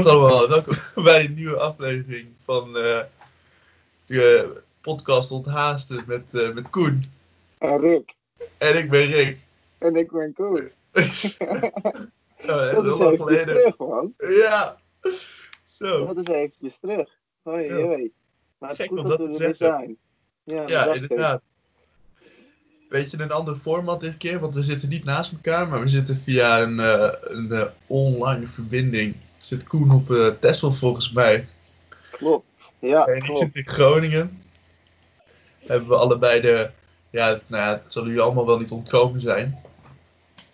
Goedemorgen allemaal, welkom bij een nieuwe aflevering van uh, de podcast Onthaasten met, uh, met Koen. En Rick. En ik ben Rick. En ik ben Koen. dat is heel lang geleden. terug, man. Ja. Zo. Dat is eventjes terug. Hoi, ja. hoi. Maar het is goed dat, dat we er zijn. Ja, ja inderdaad. Weet je, een ander format dit keer, want we zitten niet naast elkaar, maar we zitten via een, uh, een online verbinding zit Koen op uh, Texel volgens mij. Klopt, ja. En ik zit in Groningen. Hebben we allebei de, ja, nou ja, het zal jullie allemaal wel niet ontkomen zijn.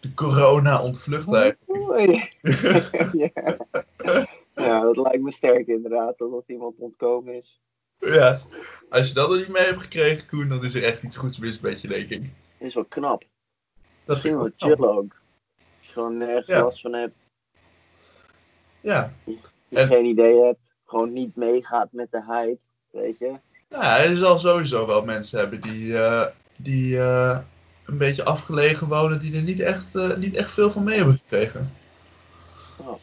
De corona ontvlucht eigenlijk. ja. ja, dat lijkt me sterk inderdaad, dat iemand ontkomen is. Ja, als je dat nog niet mee hebt gekregen, Koen, dan is er echt iets goeds mis met je, denk ik. Is wel knap. Dat is wel chill ook. Als je gewoon nergens ja. last van hebt. Ja. Je en... geen idee hebt, gewoon niet meegaat met de hype, weet je. Ja, er zal sowieso wel mensen hebben die, uh, die uh, een beetje afgelegen wonen, die er niet echt, uh, niet echt veel van mee hebben gekregen. Oh.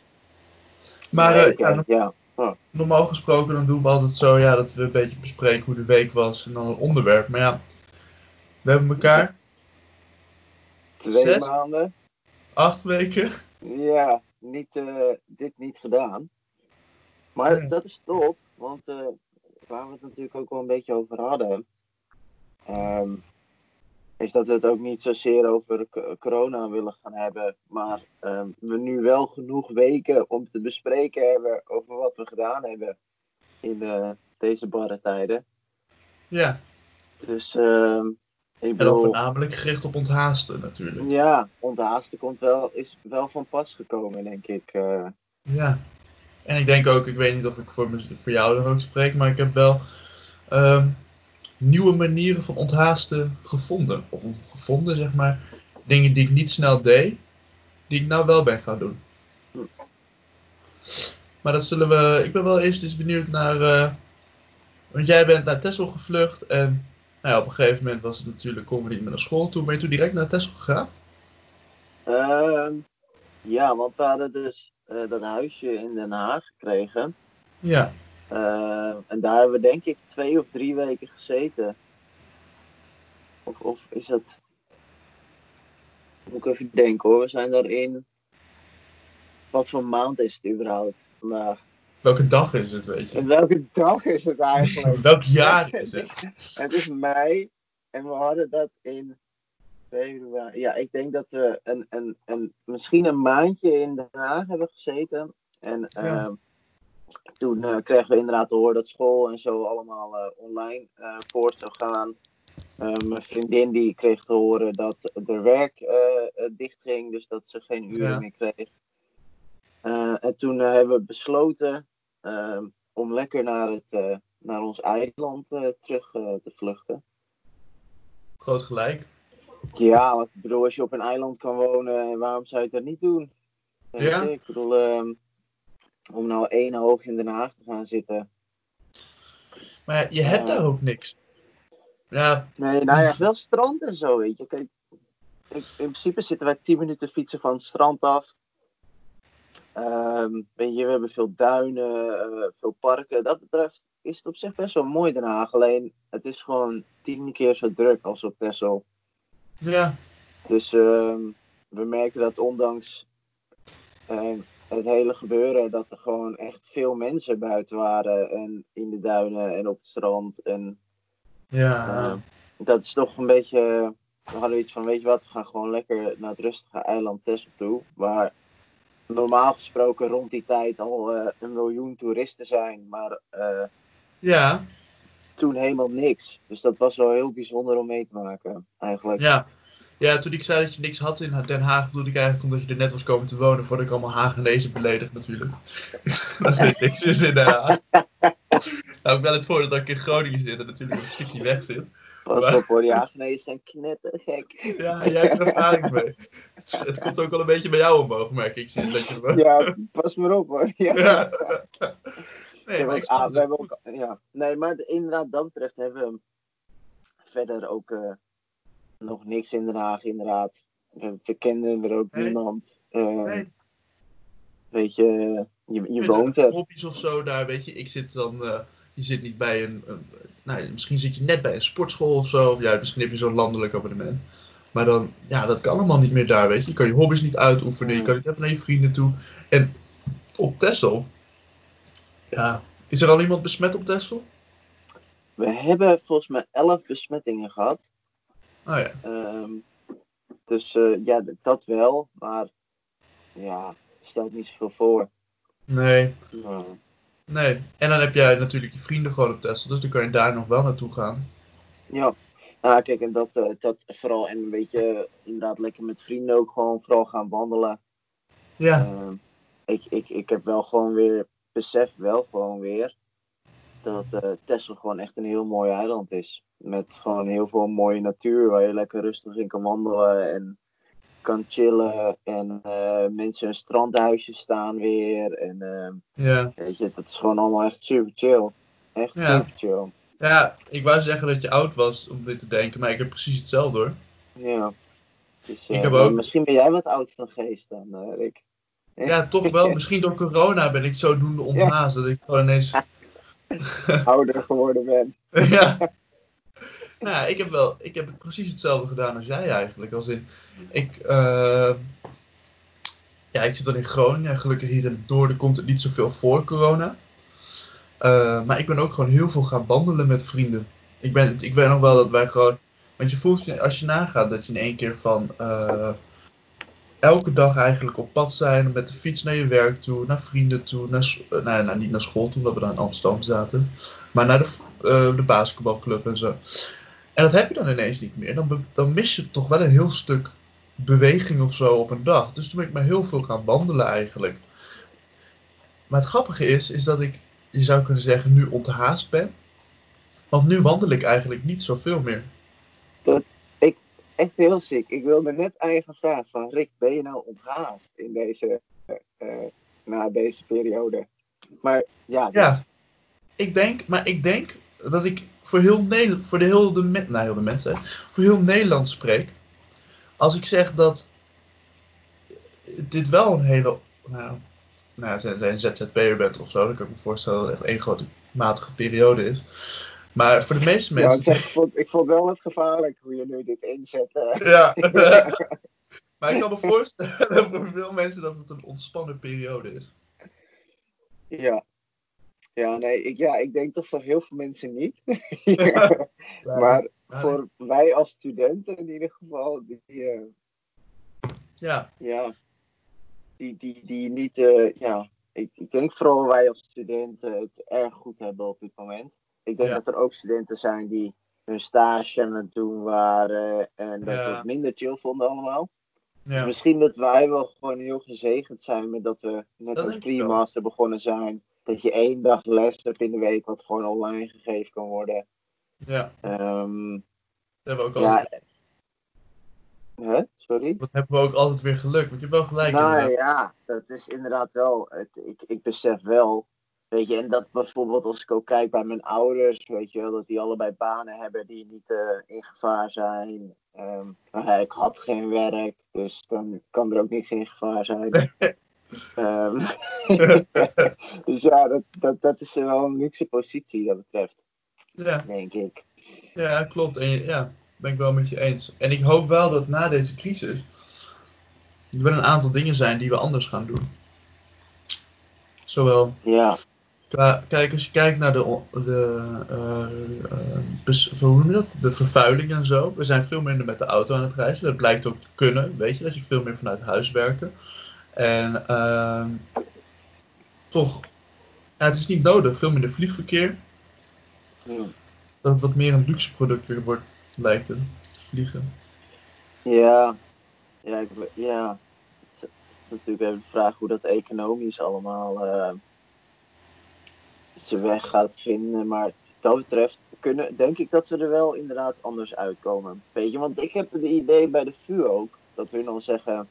Maar nee, okay. ja, ja. Oh. normaal gesproken dan doen we altijd zo ja, dat we een beetje bespreken hoe de week was en dan een onderwerp. Maar ja, we hebben elkaar. Twee Zes, maanden. Acht weken. Ja, niet, uh, dit niet gedaan. Maar ja. dat is top, want uh, waar we het natuurlijk ook wel een beetje over hadden, um, is dat we het ook niet zozeer over corona willen gaan hebben, maar um, we nu wel genoeg weken om te bespreken hebben over wat we gedaan hebben in uh, deze barre tijden. Ja. Dus um, ik bedoel, en voornamelijk gericht op onthaasten natuurlijk. Ja, onthaasten komt wel, is wel van pas gekomen, denk ik. Uh, ja. En ik denk ook, ik weet niet of ik voor, voor jou dan ook spreek, maar ik heb wel um, nieuwe manieren van onthaasten gevonden. Of gevonden, zeg maar. Dingen die ik niet snel deed, die ik nou wel ben gaan doen. Hm. Maar dat zullen we. Ik ben wel eerst eens benieuwd naar. Uh, want jij bent naar Texel gevlucht en nou ja, op een gegeven moment was het natuurlijk, konden we niet meer naar school toe. Ben je toen direct naar Texel gegaan? Uh, ja, want we hadden dus uh, dat huisje in Den Haag gekregen. Ja. Uh, en daar hebben we denk ik twee of drie weken gezeten. Of, of is dat... Moet ik even denken hoor. We zijn daarin... Wat voor maand is het überhaupt vandaag? Welke dag is het, weet je? En welke dag is het eigenlijk? Welk jaar is het? het is mei en we hadden dat in februari. Ja, ik denk dat we een, een, een, misschien een maandje in Den Haag hebben gezeten. En ja. uh, toen uh, kregen we inderdaad te horen dat school en zo allemaal uh, online uh, voort zou gaan. mijn vriendin die kreeg te horen dat er werk dicht ging, dus dat ze geen uren ja. meer kreeg. en toen hebben we besloten om lekker naar, het, naar ons eiland terug te vluchten. Groot gelijk. Ja, want ik bedoel, als je op een eiland kan wonen, waarom zou je dat niet doen? Ja. Ik bedoel, um, om nou één hoog in Den Haag te gaan zitten. Maar je hebt uh, daar ook niks. Ja. Nee, nou ja, wel strand en zo, weet je. Kijk, in, in principe zitten wij 10 minuten fietsen van het strand af. Um, weet je, we hebben veel duinen, uh, veel parken. Dat betreft is het op zich best wel mooi Den Haag. Alleen, het is gewoon tien keer zo druk als op Texel. Ja. Dus uh, we merken dat ondanks uh, het hele gebeuren, dat er gewoon echt veel mensen buiten waren. En in de duinen en op het strand. En ja. Uh, dat is toch een beetje. We hadden iets van: weet je wat, we gaan gewoon lekker naar het rustige eiland Texel toe. Waar normaal gesproken rond die tijd al uh, een miljoen toeristen zijn. Maar ja. toen helemaal niks. Dus dat was wel heel bijzonder om mee te maken, eigenlijk. Ja. Ja, toen ik zei dat je niks had in Den Haag, bedoelde ik eigenlijk omdat je er net was komen te wonen voordat ik allemaal Hagenezen beledigd natuurlijk. dat er niks is in Den Haag. nou, ik wel het voordeel dat ik in Groningen zit en natuurlijk een stukje weg zit. Pas op hoor, die Hagenezen zijn knettergek. ja, jij hebt er ervaring mee. Het, het, komt ook wel een beetje bij jou omhoog, merk ik, sinds dat je Ja, pas maar op hoor. Ja. ja. Nee, maar, ah, we hebben ook, ja. nee, maar inderdaad, dat betreft hebben we verder ook uh, nog niks in Den Haag, inderdaad. We, we kenden er ook nee. niemand. Uh, nee. Weet je, je, je woont er. Hobby's of zo daar, weet je. Ik zit dan, eh, je zit niet bij een, een- nou, misschien zit je net bij een sportschool of zo. Of ja, misschien heb je zo'n landelijk abonnement. Maar dan, ja, dat kan allemaal niet meer daar, weet je. Je kan je hobby's niet uitoefenen, je kan niet even naar je vrienden toe. En op Texel, ja, is er al iemand besmet op Texel? We hebben volgens mij 11 besmettingen gehad. Oh ja, Ehm, dus eh, ja, dat wel. Maar ja, stelt niet zoveel voor. nee, nee. En dan heb jij natuurlijk je vrienden gewoon op Texel, dus dan kan je daar nog wel naartoe gaan. ja. Nou, kijk, en dat, eh, dat vooral. En een beetje inderdaad lekker met vrienden ook gewoon vooral gaan wandelen. Ja, Ehm, ik, ik, ik heb wel gewoon weer, besef wel gewoon weer, dat eh Texel gewoon echt een heel mooi eiland is. Met gewoon heel veel mooie natuur waar je lekker rustig in kan wandelen en kan chillen. En eh, mensen een strandhuisje staan weer. En ehm, ja. weet je, dat is gewoon allemaal echt super chill. Echt Ja. super chill. Ja, ik wou zeggen dat je oud was om dit te denken, maar ik heb precies hetzelfde hoor. Ja. Dus, Ik eh, heb ook- Misschien ben jij wat oud van geest dan, eh, Rick. Ja, toch wel. Misschien door corona ben ik zodoende onthaast dat ik gewoon ineens... Ouder geworden ben. ja. Nou, ik heb wel, ik heb precies hetzelfde gedaan als jij eigenlijk. Als in, ik, eh, ja, ik zit dan in Groningen en gelukkig hier in het komt het niet zoveel voor corona. Eh, maar ik ben ook gewoon heel veel gaan wandelen met vrienden. Ik, ben, ik weet nog wel dat wij gewoon, want je voelt als je nagaat dat je in één keer van eh, elke dag eigenlijk op pad zijn, met de fiets naar je werk toe, naar vrienden toe, naar, nou, nou, niet naar school toe, omdat we dan in Amsterdam zaten, maar naar de basketbalclub en zo. En dat heb je dan ineens niet meer. Dan, dan mis je toch wel een heel stuk beweging of zo op een dag. Dus toen ben ik maar heel veel gaan wandelen eigenlijk. Maar het grappige is, is dat ik, je zou kunnen zeggen, nu onthaast ben. Want nu wandel ik eigenlijk niet zoveel meer. echt heel ziek. Ik wilde net gaan vragen van Rick, ben je nou onthaast in deze, eh, eh, na deze periode? Maar ja, dus- Ja, ik denk, maar ik denk dat ik voor heel Nederland, voor de heel de, nou, heel de mensen, voor heel Nederland spreek. Als ik zeg dat dit wel een hele, nou, nou als je een ZZP'er bent of zo, dan kan ik me voorstellen dat het echt één grote matige periode is. Maar voor de meeste ja, mensen. ik, zeg, ik, vond, ik vond wel wat gevaarlijk hoe je nu dit inzet. Ja. maar ik kan me voorstellen voor veel mensen dat het een ontspannen periode is. ja. Ja, nee, ik, ja, ik denk toch voor heel veel mensen niet. Ja. maar voor wij als studenten in ieder geval, die, eh, Ja, ja, die, die, die niet, eh, ja, ik, ik denk vooral wij als studenten het erg goed hebben op dit moment. Ik denk Ja. dat er ook studenten zijn die hun stage aan het doen waren en dat Ja. we het minder chill vonden allemaal. ja. Misschien dat wij wel gewoon heel gezegend zijn met dat we net Dat wel. pre-master begonnen zijn. Dat je één dag les hebt in de week wat gewoon online gegeven kan worden. ja. Ehm, Dat hebben we ook altijd, ja, Hè? Sorry? dat hebben we ook altijd weer geluk. Want je hebt wel gelijk. Nou inderdaad. ja, dat is inderdaad wel. Het, ik, ik besef wel. Weet je, en dat bijvoorbeeld als ik ook kijk bij mijn ouders, weet je wel, dat die allebei banen hebben die niet eh, in gevaar zijn. Ehm, nou ik had geen werk, dus dan kan er ook niks in gevaar zijn. Ehm, dus ja, dat, dat, dat is wel een luxe positie dat betreft, ja. denk ik. Ja, klopt. En ja, ben ik wel met je eens. En ik hoop wel dat na deze crisis er wel een aantal dingen zijn die we anders gaan doen. Zowel, Ja, qua, kijk, als je kijkt naar de, de, eh, eh, hoe dat? de vervuiling en zo. We zijn veel minder met de auto aan het reizen. Dat blijkt ook te kunnen, weet je, dat je veel meer vanuit huis werken. En ehm, toch, ja, het is niet nodig, veel minder vliegverkeer. hm. Dat het wat meer een luxe product weer wordt, lijkt het, vliegen. Ja, ja, ik, ja. Het is, het is natuurlijk even de vraag hoe dat economisch allemaal eh, zijn weg gaat vinden. Maar wat dat betreft kunnen, denk ik dat we er wel inderdaad anders uitkomen. Weet je, want ik heb het idee bij de VU ook, dat we dan zeggen,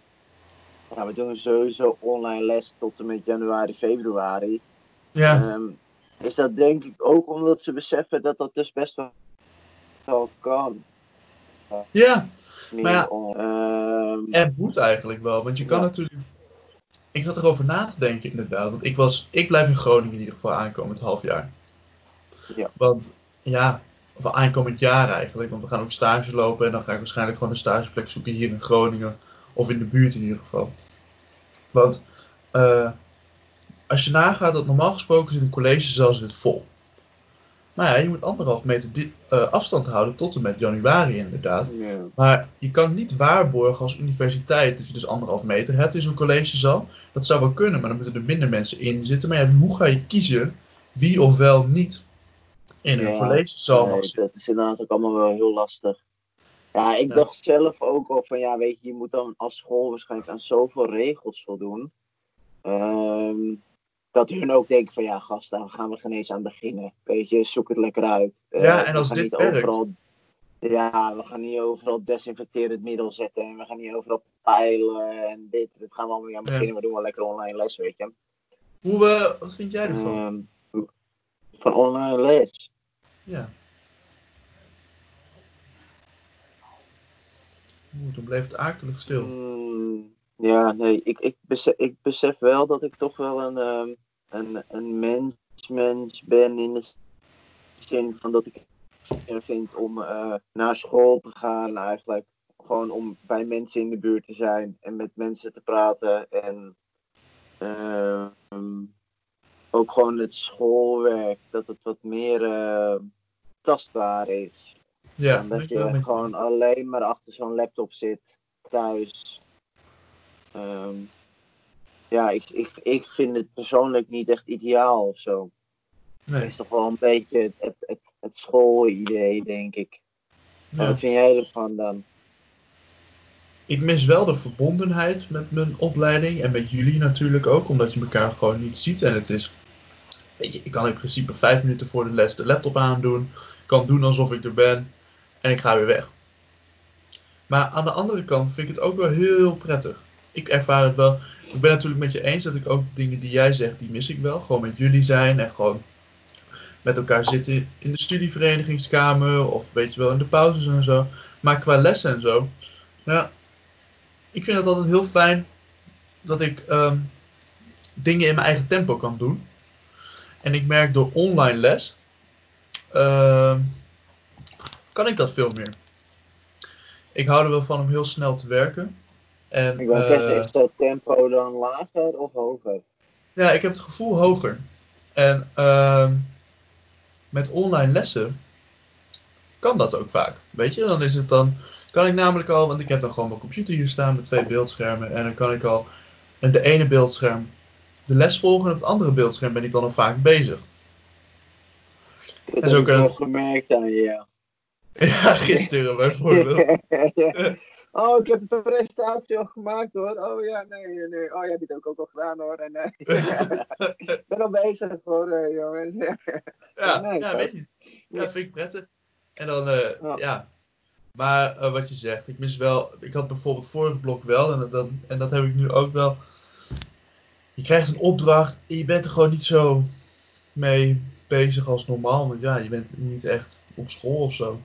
ja, we doen sowieso online les tot en met januari, februari. Ja, Ehm, is dat denk ik ook omdat ze beseffen dat dat dus best wel- kan. ja. Maar ja, on- ehm, En moet eigenlijk wel, want je kan Ja. natuurlijk. ik zat erover na te denken inderdaad. Want ik, was, ik blijf in Groningen in ieder geval aankomend half jaar. Ja. Want ja, of aankomend jaar eigenlijk. Want we gaan ook stage lopen en dan ga ik waarschijnlijk gewoon een stageplek zoeken hier in Groningen. Of in de buurt in ieder geval. Want eh, als je nagaat dat normaal gesproken zit een collegezaal zit vol. Maar ja, je moet anderhalf meter di- eh, afstand houden tot en met januari inderdaad. Maar je kan niet waarborgen als universiteit dat je dus anderhalf meter hebt in zo'n collegezaal. Dat zou wel kunnen, maar dan moeten er minder mensen in zitten. Maar ja, hoe ga je kiezen wie of wel niet in een Ja, collegezaal mag Nee, zitten? dat is inderdaad ook allemaal wel heel lastig. Ja, ik Ja. dacht zelf ook al van ja, weet je, je moet dan als school waarschijnlijk aan zoveel regels voldoen. Ehm, dat hun ook denken van ja, gast, daar gaan we geen eens aan beginnen. Weet je, zoek het lekker uit. Eh, Ja, en we als gaan dit niet werkt. overal. Ja, we gaan niet overal desinfecterend middel zetten en we gaan niet overal peilen en dit. Dat gaan we allemaal niet aan Ja. beginnen. We doen wel lekker online les, weet je. Hoe, eh, wat vind jij ervan? Ehm, van online les. ja. Oeh, dan bleef het akelig stil. Mm, ja, nee, ik, ik, besef, ik besef wel dat ik toch wel een, ehm, een, een mens, mens ben in de zin van dat ik het vind om eh, naar school te gaan eigenlijk. Gewoon om bij mensen in de buurt te zijn en met mensen te praten en ehm, ook gewoon het schoolwerk, dat het wat meer eh, tastbaar is. Ja, dat je gewoon alleen maar achter zo'n laptop zit, thuis. Ehm, ja, ik, ik, ik vind het persoonlijk niet echt ideaal of zo. Het nee. is toch wel een beetje het, het, het, het schoolidee, denk ik. Ja. Wat vind jij ervan dan? Ik mis wel de verbondenheid met mijn opleiding en met jullie natuurlijk ook, omdat je elkaar gewoon niet ziet. En het is, weet je, ik kan in principe vijf minuten voor de les de laptop aandoen, kan doen alsof ik er ben en ik ga weer weg. Maar aan de andere kant vind ik het ook wel heel prettig. Ik ervaar het wel. Ik ben natuurlijk met je eens dat ik ook de dingen die jij zegt, die mis ik wel. Gewoon met jullie zijn en gewoon met elkaar zitten in de studieverenigingskamer of weet je wel in de pauzes en zo. Maar qua lessen en zo, ja, ik vind het altijd heel fijn dat ik ehm, dingen in mijn eigen tempo kan doen. En ik merk door online les, ehm, kan ik dat veel meer. Ik hou er wel van om heel snel te werken. En, Ik wil eh, zeggen, is dat tempo dan lager of hoger? ja, ik heb het gevoel hoger. En ehm, met online lessen kan dat ook vaak. Weet je, dan is het dan, kan ik namelijk al, want ik heb dan gewoon mijn computer hier staan met twee beeldschermen. En dan kan ik al in de ene beeldscherm de les volgen en op het andere beeldscherm ben ik dan al vaak bezig. Dat En zo heb ik wel gemerkt aan je, ja. Ja, gisteren bijvoorbeeld. oh, ik heb een presentatie al gemaakt hoor. Oh ja, nee, nee. Oh, jij hebt het ook, ook al gedaan hoor. En, nee. ik ben al bezig hoor, eh, jongens. Ja, Nee, ja weet je. Ja, dat vind ik prettig. En dan, eh, Ja. ja. Maar eh, wat je zegt, ik mis wel. Ik had bijvoorbeeld vorig blok wel, en dat, dat- en dat heb ik nu ook wel. Je krijgt een opdracht en je bent er gewoon niet zo mee bezig als normaal. Want ja, je bent niet echt op school of zo.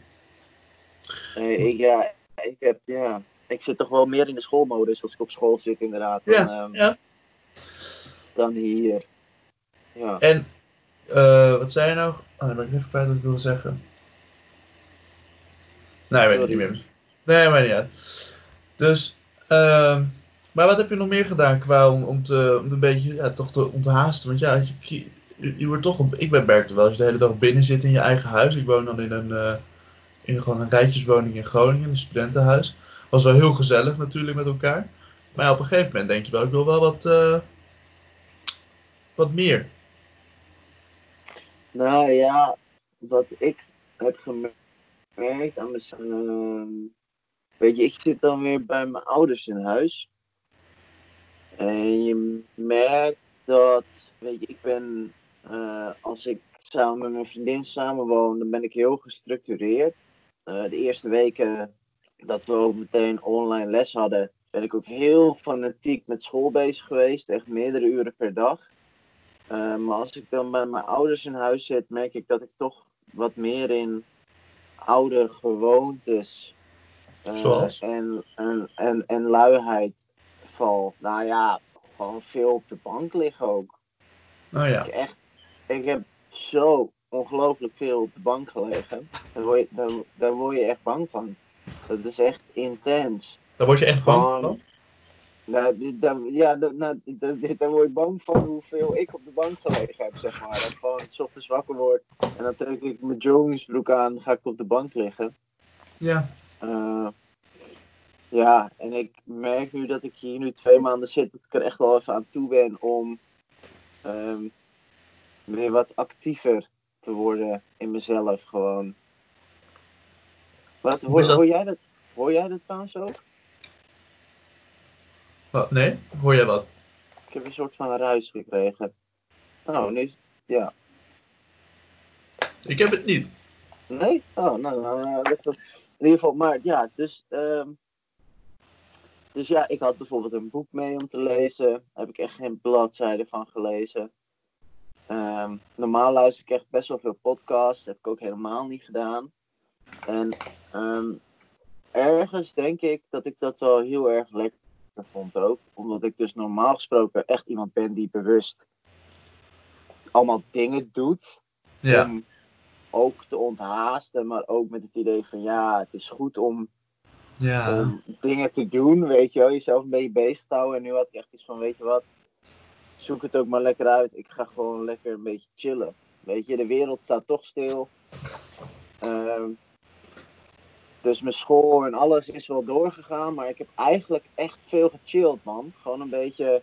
Nee, ik, ja, ik heb, ja. Ik zit toch wel meer in de schoolmodus als ik op school zit, inderdaad. Dan, ehm, ja. dan hier. Ja. En eh, wat zei je nou? Oh, dan ben ik even kwijt wat ik wilde zeggen. Nee, ik weet het niet meer. Nee, maar niet uit. Dus, ehm, maar wat heb je nog meer gedaan qua om, om, te, om een beetje ja, toch te onthaasten? Want ja, je, je, je wordt toch, op, ik ben merkte wel, als je de hele dag binnen zit in je eigen huis. Ik woon dan in een, eh, in gewoon een rijtjeswoning in Groningen, een studentenhuis. Was wel heel gezellig natuurlijk met elkaar. Maar op een gegeven moment denk je wel, ik wil wel wat, eh, wat meer. Nou ja, wat ik heb gemerkt aan ehm, weet je, ik zit dan weer bij mijn ouders in huis. En je merkt dat, weet je, ik ben, eh, als ik samen met mijn vriendin samenwoon, dan ben ik heel gestructureerd. Eh, de eerste weken dat we ook meteen online les hadden, ben ik ook heel fanatiek met school bezig geweest. Echt meerdere uren per dag. Eh, maar als ik dan bij mijn ouders in huis zit, merk ik dat ik toch wat meer in oude gewoontes eh, en, en, en, en luiheid val. Nou ja, gewoon veel op de bank liggen ook. Oh ja. Ik, echt, ik heb zo ongelooflijk veel op de bank gelegen. Daar word, je, daar, daar word je echt bang van. Dat is echt intens. Daar word je echt bang van? Nou, daar- ja, nou, daar word je bang van hoeveel ik op de bank gelegen heb, zeg maar. Dat ik gewoon s ochtends wakker word en dan trek ik mijn joggingsbroek aan ga ik op de bank liggen. Ja. Eh, ja, en ik merk nu dat ik hier nu twee maanden zit, dat ik er echt wel even aan toe ben om ehm, weer wat actiever te worden in mezelf gewoon. Wat, hoor, jij dat? Hoor jij dat trouwens ook? Wat? Nee? Hoor jij wat? Ik heb een soort van ruis gekregen. Nu is- ja. Ik heb het niet. Nee? Oh, nou, nou, nou, dat is- in ieder geval, maar ja, dus, ehm, dus ja, ik had bijvoorbeeld een boek mee om te lezen. Daar heb ik echt geen bladzijde van gelezen. Ehm, normaal luister ik echt best wel veel podcasts. Dat heb ik ook helemaal niet gedaan. En ehm, ergens denk ik dat ik dat wel heel erg lekker vond ook. Omdat ik dus normaal gesproken echt iemand ben die bewust allemaal dingen doet Ja. om ook te onthaasten, maar ook met het idee van ja, het is goed om, Ja. om dingen te doen, weet je wel, jezelf een beetje bezig te houden. En nu had ik echt iets van, weet je wat, zoek het ook maar lekker uit. Ik ga gewoon lekker een beetje chillen. Weet je, de wereld staat toch stil. Ehm, dus mijn school en alles is wel doorgegaan, maar ik heb eigenlijk echt veel gechilled, man. Gewoon een beetje,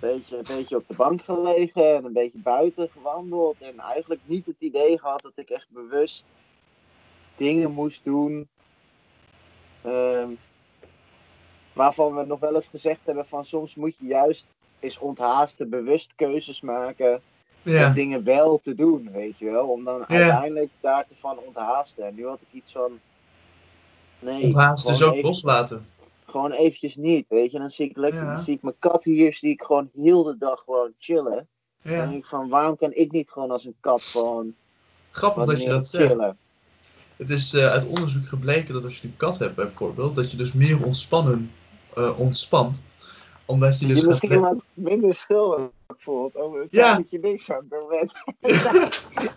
beetje, beetje op de bank gelegen en een beetje buiten gewandeld. En eigenlijk niet het idee gehad dat ik echt bewust dingen moest doen. ehm, waarvan we nog wel eens gezegd hebben van soms moet je juist eens onthaasten, bewust keuzes maken Ja. dingen wel te doen, weet je wel. Om dan uiteindelijk daar te van onthaasten. En nu had ik iets van. Nee, Onthaast dus ook even- loslaten. Gewoon eventjes niet, weet je. Dan zie ik lekker, dan zie ik mijn kat hier, zie ik gewoon heel de dag gewoon chillen. Dan Ja. denk ik van, waarom kan ik niet gewoon als een kat gewoon Grappig dat je dat zegt. chillen? Het is eh, uit onderzoek gebleken dat als je een kat hebt bijvoorbeeld, dat je dus meer ontspannen eh, ontspant. Omdat je Je dus gaat misschien wat minder schuldig voelt over het Ja. feit dat je niks aan het doen bent.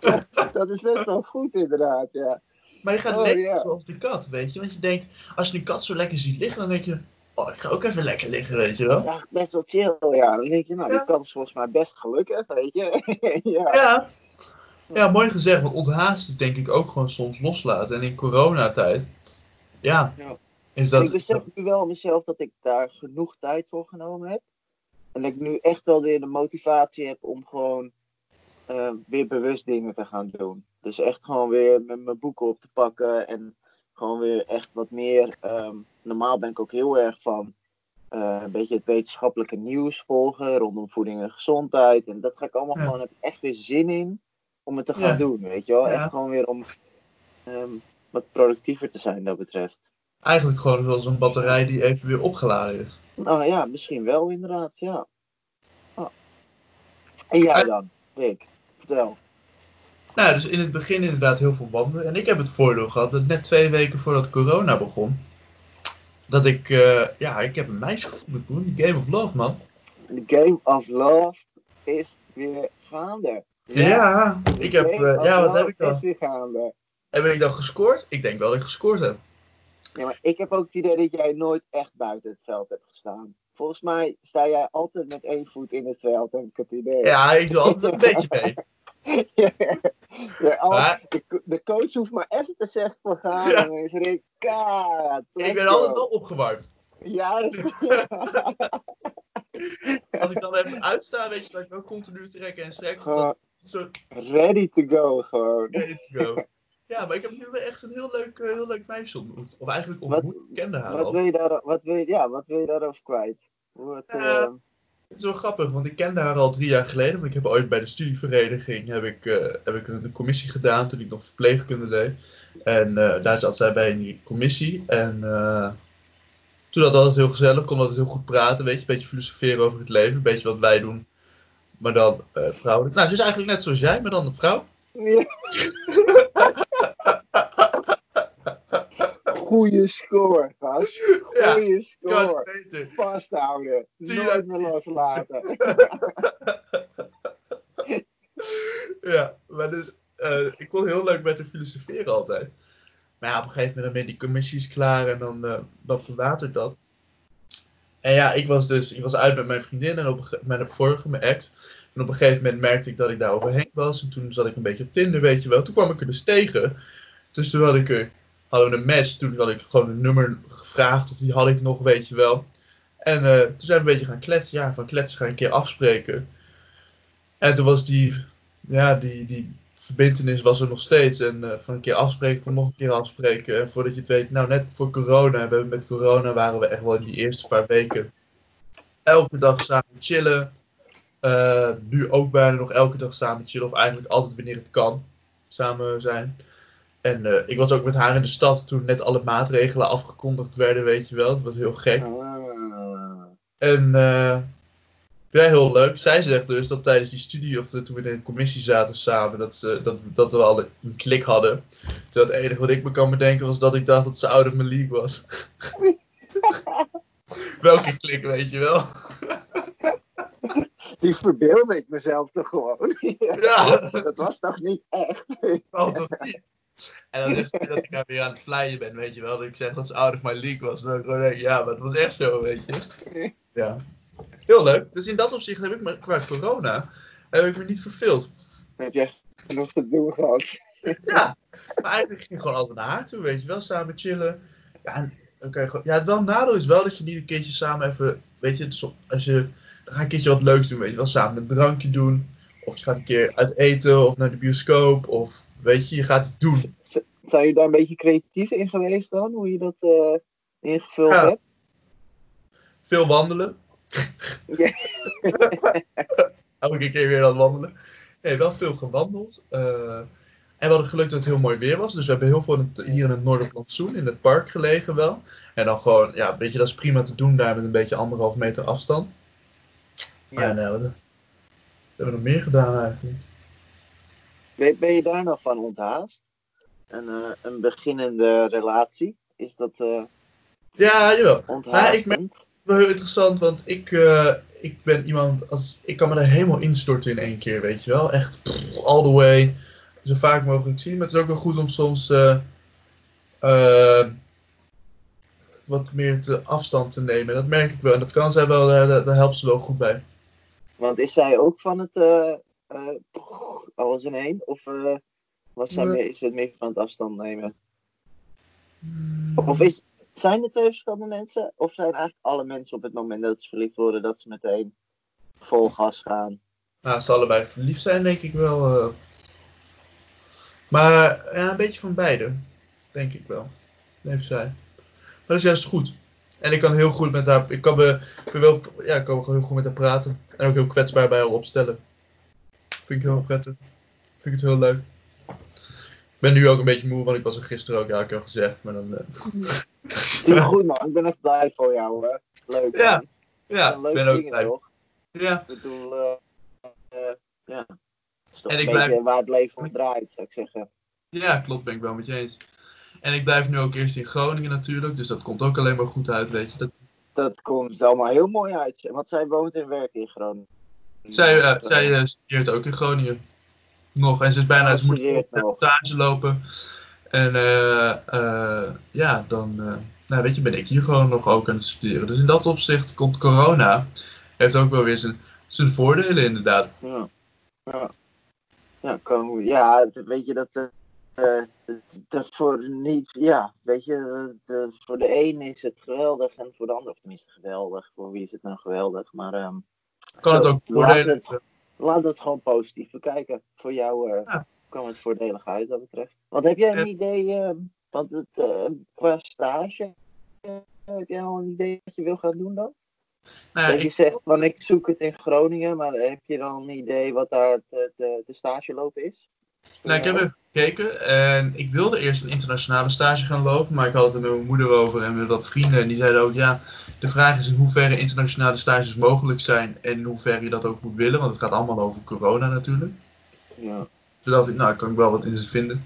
Ja, dat is best wel goed inderdaad, ja. Maar je gaat Oh, lekker ja. zoals de kat, weet je. Want je denkt, als je een kat zo lekker ziet liggen, dan denk je, oh, ik ga ook even lekker liggen, weet je Dat is wel. eigenlijk best wel chill, ja. Dan denk je, nou, Ja. die kat is volgens mij best gelukkig, weet je. ja. Ja. Ja, mooi gezegd, want onthaast is denk ik ook gewoon soms loslaten. En in coronatijd, ja, Ja. Is En dat... ik besef nu wel mezelf dat ik daar genoeg tijd voor genomen heb. En dat ik nu echt wel weer de motivatie heb om gewoon eh, weer bewust dingen te gaan doen. Dus echt gewoon weer met mijn boeken op te pakken en gewoon weer echt wat meer. ehm, normaal ben ik ook heel erg van eh, een beetje het wetenschappelijke nieuws volgen rondom voeding en gezondheid. En dat ga ik allemaal Ja. gewoon, heb echt weer zin in om het te gaan Ja. doen, weet je wel. Ja. Echt gewoon weer om ehm, wat productiever te zijn dat betreft. Eigenlijk gewoon zoals een batterij die even weer opgeladen is. Nou ja, misschien wel inderdaad, ja. Ah. En jij dan, Rick? Vertel. Nou, dus in het begin inderdaad heel veel wandelen. En ik heb het voordeel gehad dat net twee weken voordat corona begon, dat ik, eh, ja, ik heb een meisje gevonden toen, Game of Love, man. The Game of Love is weer gaande. ik The heb, of ja, wat heb ik dan? is weer gaande. Ben ik dan gescoord? Ik denk wel dat ik gescoord heb. Ja, maar ik heb ook het idee dat jij nooit echt buiten het veld hebt gestaan. Volgens mij sta jij altijd met één voet in het veld, heb ik het idee. Ja, ik doe altijd een beetje mee. Ja, Maar de, co- de coach hoeft maar even te zeggen van gaan Ja. en is Rick, ik ben altijd wel opgewarmd. Ja, dat- Als ik dan even uitsta, weet je dat ik ook continu trekken en strekken. Soort ready to go gewoon. ready to go. Ja, maar ik heb nu echt een heel leuk, eh, heel leuk meisje ontmoet. Of eigenlijk Wat- ontmoet, kende haar Wat al. wil je, daar, wat, wil je, ja, wat wil je daarover kwijt? Ja. eh, Het is wel grappig, want ik kende haar al drie jaar geleden. Want ik heb ooit bij de studievereniging heb ik, eh, heb ik een commissie gedaan toen ik nog verpleegkunde deed. En daar zat zij bij in die commissie. En toen had altijd heel gezellig, kon altijd heel goed praten. Weet je, een beetje filosoferen over het leven. Een beetje wat wij doen. Maar dan vrouwelijk. Nou, ze is eigenlijk net zoals jij, maar dan een vrouw. ja. Goeie score, gast. Ja, Goeie kan score. Vasthouden. Nooit meer loslaten. Ja, maar dus, eh, ik kon heel leuk met haar filosoferen altijd. Maar ja, op een gegeven moment dan ben je die commissies klaar en dan, eh dan verwatert dat. En ja, ik was dus, ik was uit met mijn vriendin en op een mijn vorige, mijn ex. En op een gegeven moment merkte ik dat ik daar overheen was. En toen zat ik een beetje op Tinder, weet je wel. Toen kwam ik er dus tegen. Dus toen had ik er, hadden we een match. Toen had ik gewoon een nummer gevraagd of die had ik nog, weet je wel. En eh, toen zijn we een beetje gaan kletsen. Ja, van kletsen ga ik een keer afspreken. En toen was die, ja, die, die verbintenis was er nog steeds. En eh, van een keer afspreken, van nog een keer afspreken. En voordat je het weet, nou net voor corona, we met corona waren we echt wel in die eerste paar weken elke dag samen chillen. Eh, nu ook bijna nog elke dag samen chillen. Of eigenlijk altijd wanneer het kan samen zijn. En eh, ik was ook met haar in de stad toen net alle maatregelen afgekondigd werden, weet je wel. Dat was heel gek. Ah. En eh, ja, heel leuk. Zij zegt dus dat tijdens die studie, of toen we in een commissie zaten samen, dat, ze, dat, dat we al een klik hadden. Terwijl het enige wat ik me kan bedenken was dat ik dacht dat ze out of my league was. Welke klik, weet je wel? Die verbeelde ik mezelf toch gewoon. Ja. Dat was toch niet echt? Oh, toch niet? En dan zegt ze dat ik daar weer aan het flyen ben, weet je wel. Dat ik zeg dat ze out of my league was. Dan denk ik gewoon denk, ja, maar het was echt zo, weet je. Ja. Heel leuk. Dus in dat opzicht heb ik me qua corona heb ik me niet verveeld. Heb jij genoeg te doen gehad? Ja, maar eigenlijk ging ik gewoon altijd naar haar toe, weet je wel, samen chillen. Ja, en dan ja, het wel nadeel is wel dat je niet een keertje samen even, weet je, als je, dan ga je een keertje wat leuks doen, weet je wel, samen een drankje doen. Of je gaat een keer uit eten, of naar de bioscoop, of weet je, je gaat het doen. Zijn je daar een beetje creatief in geweest dan? Hoe je dat eh, ingevuld Ja. hebt? Veel wandelen. Ja. Elke keer weer aan het wandelen. Nee, wel veel gewandeld. eh, en we hadden geluk dat het heel mooi weer was. Dus we hebben heel veel hier in het Noorderplantsoen, in het park gelegen wel. En dan gewoon, ja, weet je, dat is prima te doen daar met een beetje anderhalf meter afstand. Ja. En wat, wat hebben we nog meer gedaan eigenlijk? Ben, ben je daar nog van onthaast? Een, eh, een beginnende relatie? Is dat eh Ja, jawel. onthaastend? ik merk- Wel heel interessant, want ik, eh, ik ben iemand, als, ik kan me er helemaal instorten in één keer, weet je wel. Echt pff, all the way, zo vaak mogelijk zien. Maar het is ook wel goed om soms wat meer te afstand te nemen. Dat merk ik wel. En dat kan zij wel, daar, helpt ze wel goed bij. Want is zij ook van het alles in één? Of eh, was zij meer, is het meer van het afstand nemen? Of is, zijn er twee verschillende mensen? Of zijn eigenlijk alle mensen op het moment dat ze verliefd worden, dat ze meteen vol gas gaan? Nou, als ze allebei verliefd zijn, denk ik wel. eh. Maar ja, een beetje van beide. Denk ik wel. Heeft zij. Maar dat is juist goed. En ik kan heel goed met haar. Ik kan me, ik wel, ja, ik kan heel goed met haar praten. En ook heel kwetsbaar bij haar opstellen. Vind ik heel prettig. Vind ik het heel leuk. Ik ben nu ook een beetje moe, want ik was er gisteren ook, ja, ik heb al gezegd. Maar dan. eh, Doe goed man, ik ben echt blij voor jou hè. Leuk Ja, man. ja, ik ben ook dingen blij. toch? Ja, Ik bedoel, eh, eh, ja. Dat is toch En een ik beetje blijf- waar het leven om draait, zou ik zeggen. ja, klopt, ben ik wel met je eens. En ik blijf nu ook eerst in Groningen natuurlijk, dus dat komt ook alleen maar goed uit, weet je. Dat, Dat komt allemaal heel mooi uit. Want zij woont en werkt in Groningen. Zij, eh, zij eh, studeert ook in Groningen. Nog. En ze is bijna, ze moet nog. stage lopen. En eh, ja, dan nou, weet je, ben ik hier gewoon nog ook aan het studeren. Dus in dat opzicht komt corona. Heeft ook wel weer zijn, zijn voordelen inderdaad. Ja. Ja. Ja, kan, ja, weet je dat. dat voor niet, ja, weet je, de, voor de een is het geweldig en voor de ander, of tenminste geweldig, voor wie is het nou geweldig, maar ehm, Kan het ook laat voordelen laat het gewoon positief bekijken. Voor jou eh, Ja. kwam het voordelig uit, wat betreft. Want heb jij een idee, ehm, want het, eh, qua stage, eh, heb jij al een idee wat je wil gaan doen dan? Nou dat je ik, zegt, van ik zoek het in Groningen, maar heb je dan een idee wat daar de, de, de stage lopen is? Nou, ik heb even gekeken en ik wilde eerst een internationale stage gaan lopen, maar ik had het er met mijn moeder over en met wat vrienden. En die zeiden ook, ja, de vraag is in hoeverre internationale stages mogelijk zijn en in hoeverre je dat ook moet willen, want het gaat allemaal over corona natuurlijk. Ja. Toen dacht ik, nou, kan ik wel wat in vinden.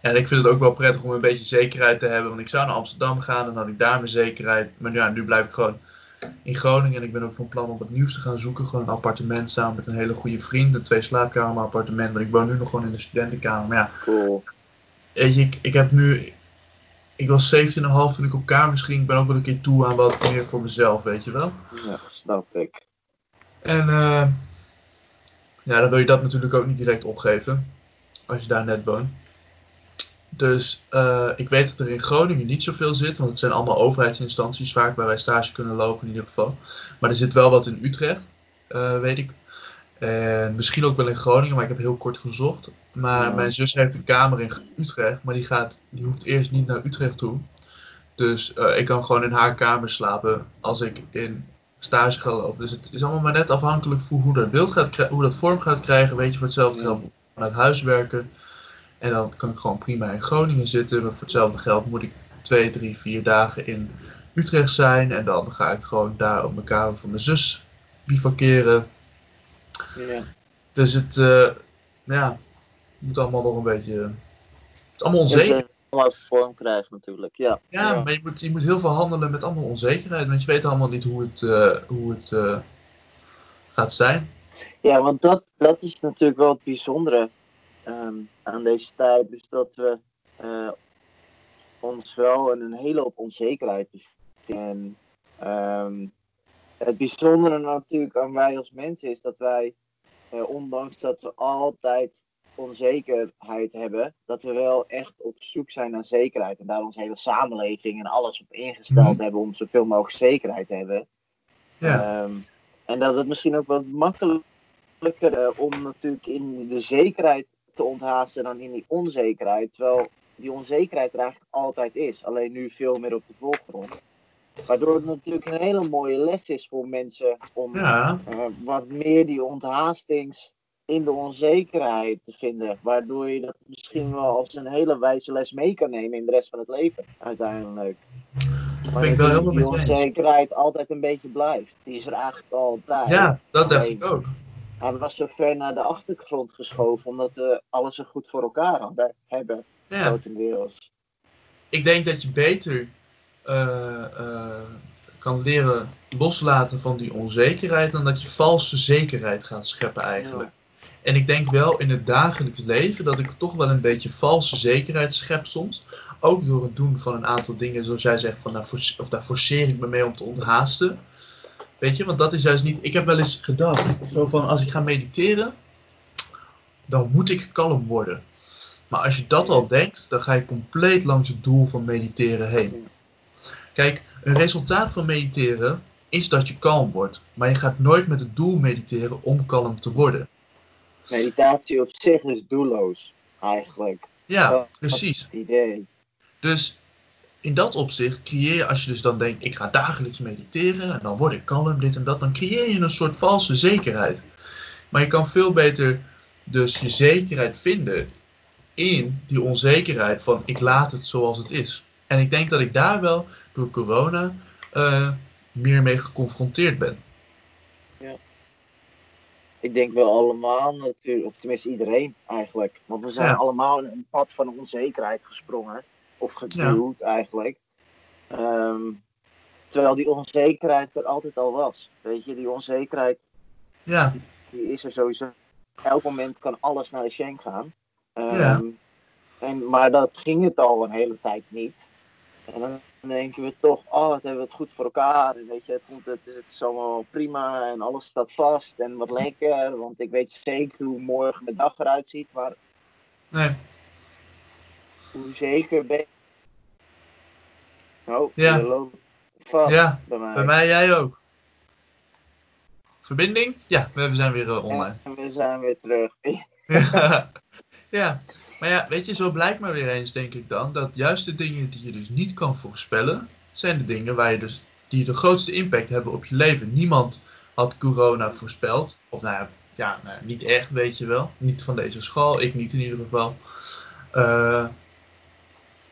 En ik vind het ook wel prettig om een beetje zekerheid te hebben. Want ik zou naar Amsterdam gaan, dan had ik daar mijn zekerheid. Maar ja, nu blijf ik gewoon in Groningen. En ik ben ook van plan om wat nieuws te gaan zoeken. Gewoon een appartement samen met een hele goede vriend. Een twee slaapkamer appartement. Want ik woon nu nog gewoon in de studentenkamer. Maar ja, Cool. weet je, ik, ik heb nu... Ik was 17,5 toen ik op kamers ging. Ik ben ook wel een keer toe aan wat meer voor mezelf, weet je wel. Ja, snap ik. En eh, ja, dan wil je dat natuurlijk ook niet direct opgeven. Als je daar net woont. Dus eh, ik weet dat er in Groningen niet zoveel zit. Want het zijn allemaal overheidsinstanties vaak waar wij stage kunnen lopen in ieder geval. Maar er zit wel wat in Utrecht, eh, weet ik. En misschien ook wel in Groningen, maar ik heb heel kort gezocht. Maar Ja. mijn zus heeft een kamer in Utrecht, maar die, gaat, die hoeft eerst niet naar Utrecht toe. Dus eh, ik kan gewoon in haar kamer slapen als ik in stage ga lopen. Dus het is allemaal maar net afhankelijk van hoe dat beeld gaat hoe dat vorm gaat krijgen. Weet je, voor hetzelfde geld vanuit huis werken. En dan kan ik gewoon prima in Groningen zitten. Maar voor hetzelfde geld moet ik twee, drie, vier dagen in Utrecht zijn. En dan ga ik gewoon daar op mijn kamer van mijn zus bivakeren. Ja. Dus het, eh, ja, moet allemaal nog een beetje. Het is allemaal onzeker. allemaal vorm krijgen natuurlijk. Ja. Ja, maar je moet, je moet heel veel handelen met allemaal onzekerheid. Want je weet allemaal niet hoe het, eh, hoe het eh, gaat zijn. Ja, want dat, dat is natuurlijk wel het bijzondere ehm, aan deze tijd. Dus dat we eh, ons wel in een hele hoop onzekerheid bevinden. En ehm, het bijzondere natuurlijk aan wij als mensen is dat wij, eh, ondanks dat we altijd onzekerheid hebben, dat we wel echt op zoek zijn naar zekerheid. En daar onze hele samenleving en alles op ingesteld Mhm. hebben om zoveel mogelijk zekerheid te hebben. Ja, Ehm, en dat het misschien ook wat makkelijker eh, om natuurlijk in de zekerheid te onthaasten dan in die onzekerheid. Terwijl die onzekerheid er eigenlijk altijd is, alleen nu veel meer op de voorgrond. Waardoor het natuurlijk een hele mooie les is voor mensen om ja, eh, wat meer die onthaastings in de onzekerheid te vinden. Waardoor je dat misschien wel als een hele wijze les mee kan nemen in de rest van het leven, uiteindelijk. Maar ik wel die onzekerheid altijd een beetje blijft. Die is er eigenlijk altijd. ja, dat dacht ik ook. Hij was zo ver naar de achtergrond geschoven, omdat we alles zo goed voor elkaar hadden, hebben, Ja. grotendeels. Ik denk dat je beter eh, eh, kan leren loslaten van die onzekerheid dan dat je valse zekerheid gaat scheppen eigenlijk. En ik denk wel in het dagelijks leven dat ik toch wel een beetje valse zekerheid schep soms. Ook door het doen van een aantal dingen zoals jij zegt, van, daar, of daar forceer ik me mee om te onthaasten. Weet je, want dat is juist niet. Ik heb wel eens gedacht, zo van als ik ga mediteren, dan moet ik kalm worden. Maar als je dat al denkt, dan ga je compleet langs het doel van mediteren heen. Kijk, een resultaat van mediteren is dat je kalm wordt. Maar je gaat nooit met het doel mediteren om kalm te worden. Meditatie op zich is doelloos, eigenlijk. Ja, Dat precies. het idee. Dus in dat opzicht creëer je, als je dus dan denkt, ik ga dagelijks mediteren en dan word ik kalm, dit en dat, dan creëer je een soort valse zekerheid. Maar je kan veel beter dus je zekerheid vinden in die onzekerheid van ik laat het zoals het is. En ik denk dat ik daar wel door corona eh, meer mee geconfronteerd ben. Ik denk wel allemaal natuurlijk, of tenminste iedereen eigenlijk. Want we zijn Ja. allemaal in een pad van onzekerheid gesprongen. Of geduwd eigenlijk. Ehm, terwijl die onzekerheid er altijd al was. Weet je, die onzekerheid Ja, die is er sowieso. Elk moment kan alles naar de shank gaan. Ehm, Ja. en, maar dat ging het al een hele tijd niet. En dan denken we toch, oh, wat hebben we het goed voor elkaar. En weet je, het, moet, het, het is allemaal prima en alles staat vast en wat lekker. Want ik weet zeker hoe morgen mijn dag eruit ziet. Maar nee, hoe zeker ben je? Oh, Ja. loopt vast ja, bij mij. bij mij jij ook. Verbinding? Ja, we zijn weer eh, online. En we zijn weer terug. ja, maar ja, weet je, zo blijkt maar weer eens, denk ik dan, dat juist de dingen die je dus niet kan voorspellen, zijn de dingen waar je dus, die de grootste impact hebben op je leven. Niemand had corona voorspeld, of nou ja, ja nou, niet echt, weet je wel. Niet van deze school, ik niet in ieder geval. Eh,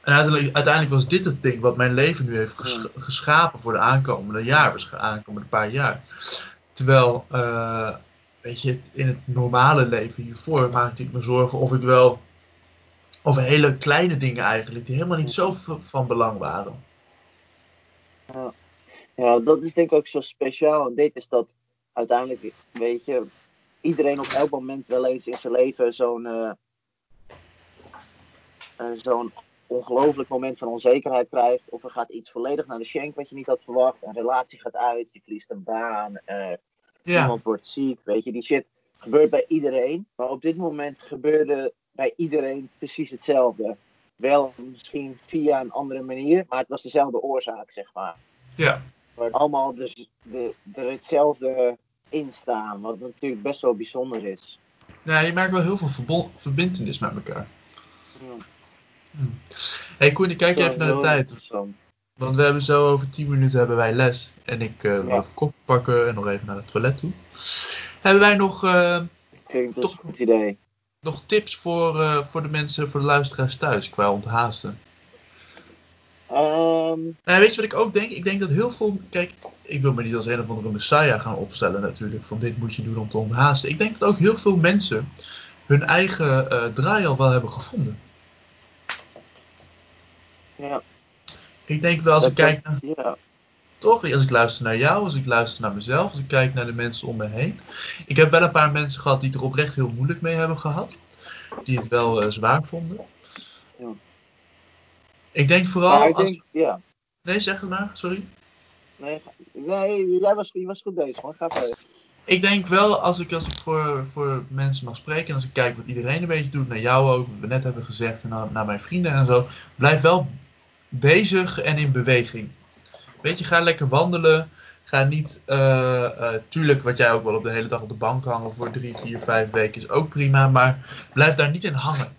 en uiteindelijk, uiteindelijk was dit het ding wat mijn leven nu heeft ges- geschapen voor de aankomende jaar, waarschijnlijk aankomende paar jaar. Terwijl, eh, weet je, in het normale leven hiervoor maakte ik me zorgen of ik wel Over hele kleine dingen eigenlijk, die helemaal niet zo van belang waren. Ja, dat is denk ik ook zo speciaal. Dit is dat uiteindelijk, weet je, iedereen op elk moment wel eens in zijn leven zo'n eh, zo'n ongelooflijk moment van onzekerheid krijgt. Of er gaat iets volledig naar de shank wat je niet had verwacht. Een relatie gaat uit, je verliest een baan, Ja, iemand wordt ziek. Weet je, die shit gebeurt bij iedereen. Maar op dit moment gebeurde bij iedereen precies hetzelfde. Wel misschien via een andere manier, maar het was dezelfde oorzaak, zeg maar ja. waar allemaal dus de, er hetzelfde in staan. Wat natuurlijk best wel bijzonder is. ja je maakt wel heel veel verbintenis met elkaar. Ja. Hey Koen, ik kijk even naar de tijd. Want we hebben zo over 10 minuten hebben wij les. En ik eh wil Ja. even kop pakken en nog even naar het toilet toe. Hebben wij nog, eh, Klinkt als Toch- een goed idee. nog tips voor, eh, voor de mensen, voor de luisteraars thuis qua onthaasten? Ehm, Nou, weet je wat ik ook denk? Ik denk dat heel veel. Kijk, ik wil me niet als een of andere messiah gaan opstellen, natuurlijk. Van dit moet je doen om te onthaasten. Ik denk dat ook heel veel mensen hun eigen eh, draai al wel hebben gevonden. Ja, Ik denk wel als ik kijk naar. ja, Toch, als ik luister naar jou, als ik luister naar mezelf, als ik kijk naar de mensen om me heen. Ik heb wel een paar mensen gehad die het er oprecht heel moeilijk mee hebben gehad. Die het wel eh, zwaar vonden. Ja. Ik denk vooral. maar ik als... denk, ja. Nee, zeg het maar, sorry. Nee, jij was, je was goed bezig man. Ga verder. Ik denk wel, als ik, als ik voor, voor mensen mag spreken en als ik kijk wat iedereen een beetje doet, naar jou ook, wat we net hebben gezegd, en naar, naar mijn vrienden en zo, blijf wel bezig en in beweging. Weet je, ga lekker wandelen. Ga niet, eh, eh, tuurlijk, wat jij ook wel op de hele dag op de bank hangen voor drie, vier, vijf weken is ook prima, maar blijf daar niet in hangen.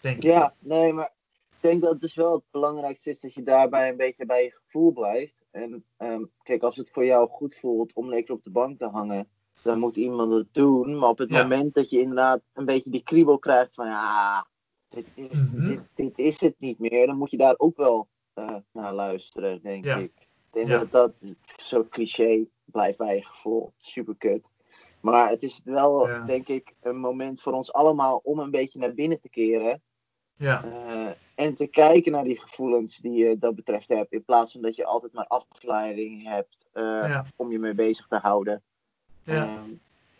Denk ik. Ja, nee, maar ik denk dat het dus wel het belangrijkste is dat je daarbij een beetje bij je gevoel blijft. En ehm, kijk, als het voor jou goed voelt om lekker op de bank te hangen, dan moet iemand het doen. Maar op het Ja. moment dat je inderdaad een beetje die kriebel krijgt van ja, dit is, Mhm. dit, dit is het niet meer, dan moet je daar ook wel eh, naar luisteren, denk Ja. ik. Ik denk Ja. dat dat zo cliché blijft bij je gevoel. Super kut. Maar het is wel, Ja. denk ik, een moment voor ons allemaal om een beetje naar binnen te keren. Ja, Eh, en te kijken naar die gevoelens die je dat betreft hebt. In plaats van dat je altijd maar afleiding hebt eh, ja, om je mee bezig te houden. ja. Ehm,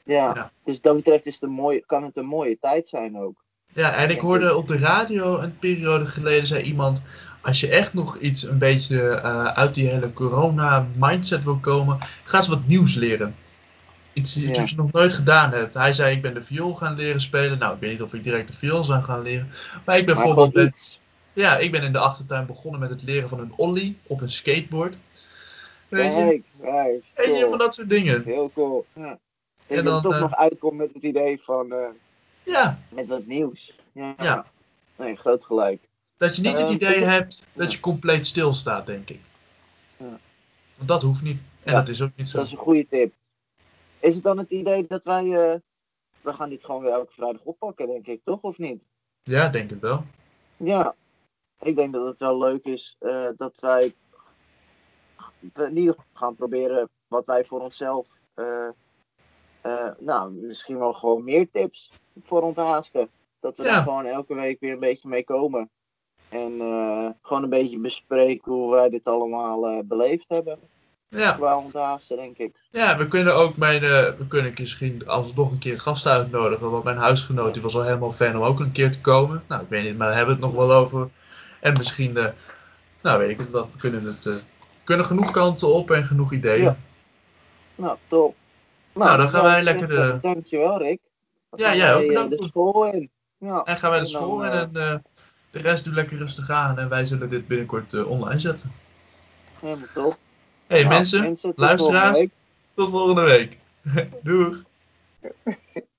ja. Ja. dus dat betreft is het een mooie, kan het een mooie tijd zijn ook. Ja, en ik hoorde op de radio een periode geleden, zei iemand, als je echt nog iets een beetje eh, uit die hele corona-mindset wil komen, ga eens wat nieuws leren. Iets, Ja. wat je nog nooit gedaan hebt. Hij zei, ik ben de viool gaan leren spelen. Nou, ik weet niet of ik direct de viool zou gaan leren. Maar ik ben Maar bijvoorbeeld, ja, ik ben in de achtertuin begonnen met het leren van een ollie op een skateboard. Weet je, Kijk, Weet je, van dat soort dingen. Heel cool. Ja. En dat dan, het toch eh, nog uitkomt met het idee van eh, Ja, met wat nieuws. Ja. Ja. Nee, groot gelijk. dat je niet het Ehm, idee ik- hebt dat je compleet stilstaat, denk ik. Ja. Want dat hoeft niet. En Ja, dat is ook niet zo. Dat is een goede tip. Is het dan het idee dat wij. eh, we gaan dit gewoon weer elke vrijdag oppakken, denk ik, toch? Of niet? Ja, denk het wel. Ja, ik denk dat het wel leuk is eh, dat wij in ieder geval gaan proberen wat wij voor onszelf. Eh, nou, misschien wel gewoon meer tips voor onthaasten. Dat we Ja. er gewoon elke week weer een beetje mee komen. En eh, gewoon een beetje bespreken hoe wij dit allemaal eh, beleefd hebben. Ja, Qua onthaasten, denk ik. ja we kunnen ook mijn, we kunnen misschien alsnog een keer gasten uitnodigen. Want mijn huisgenoot die was al helemaal fan om ook een keer te komen. Nou, ik weet niet, maar daar hebben we het nog wel over. En misschien, nou weet ik het wel, we kunnen het, kunnen genoeg kanten op en genoeg ideeën. Ja. Nou, top. Nou, dan gaan wij lekker de- eh, Dankjewel, Rick. Dan Ja, jij ook eh, bedankt. de school in. Ja. En gaan wij de school in eh, en de rest doe lekker rustig aan. En wij zullen dit binnenkort online zetten. Helemaal top. hey, Nou, mensen, tot luisteraars. tot volgende week. Doeg!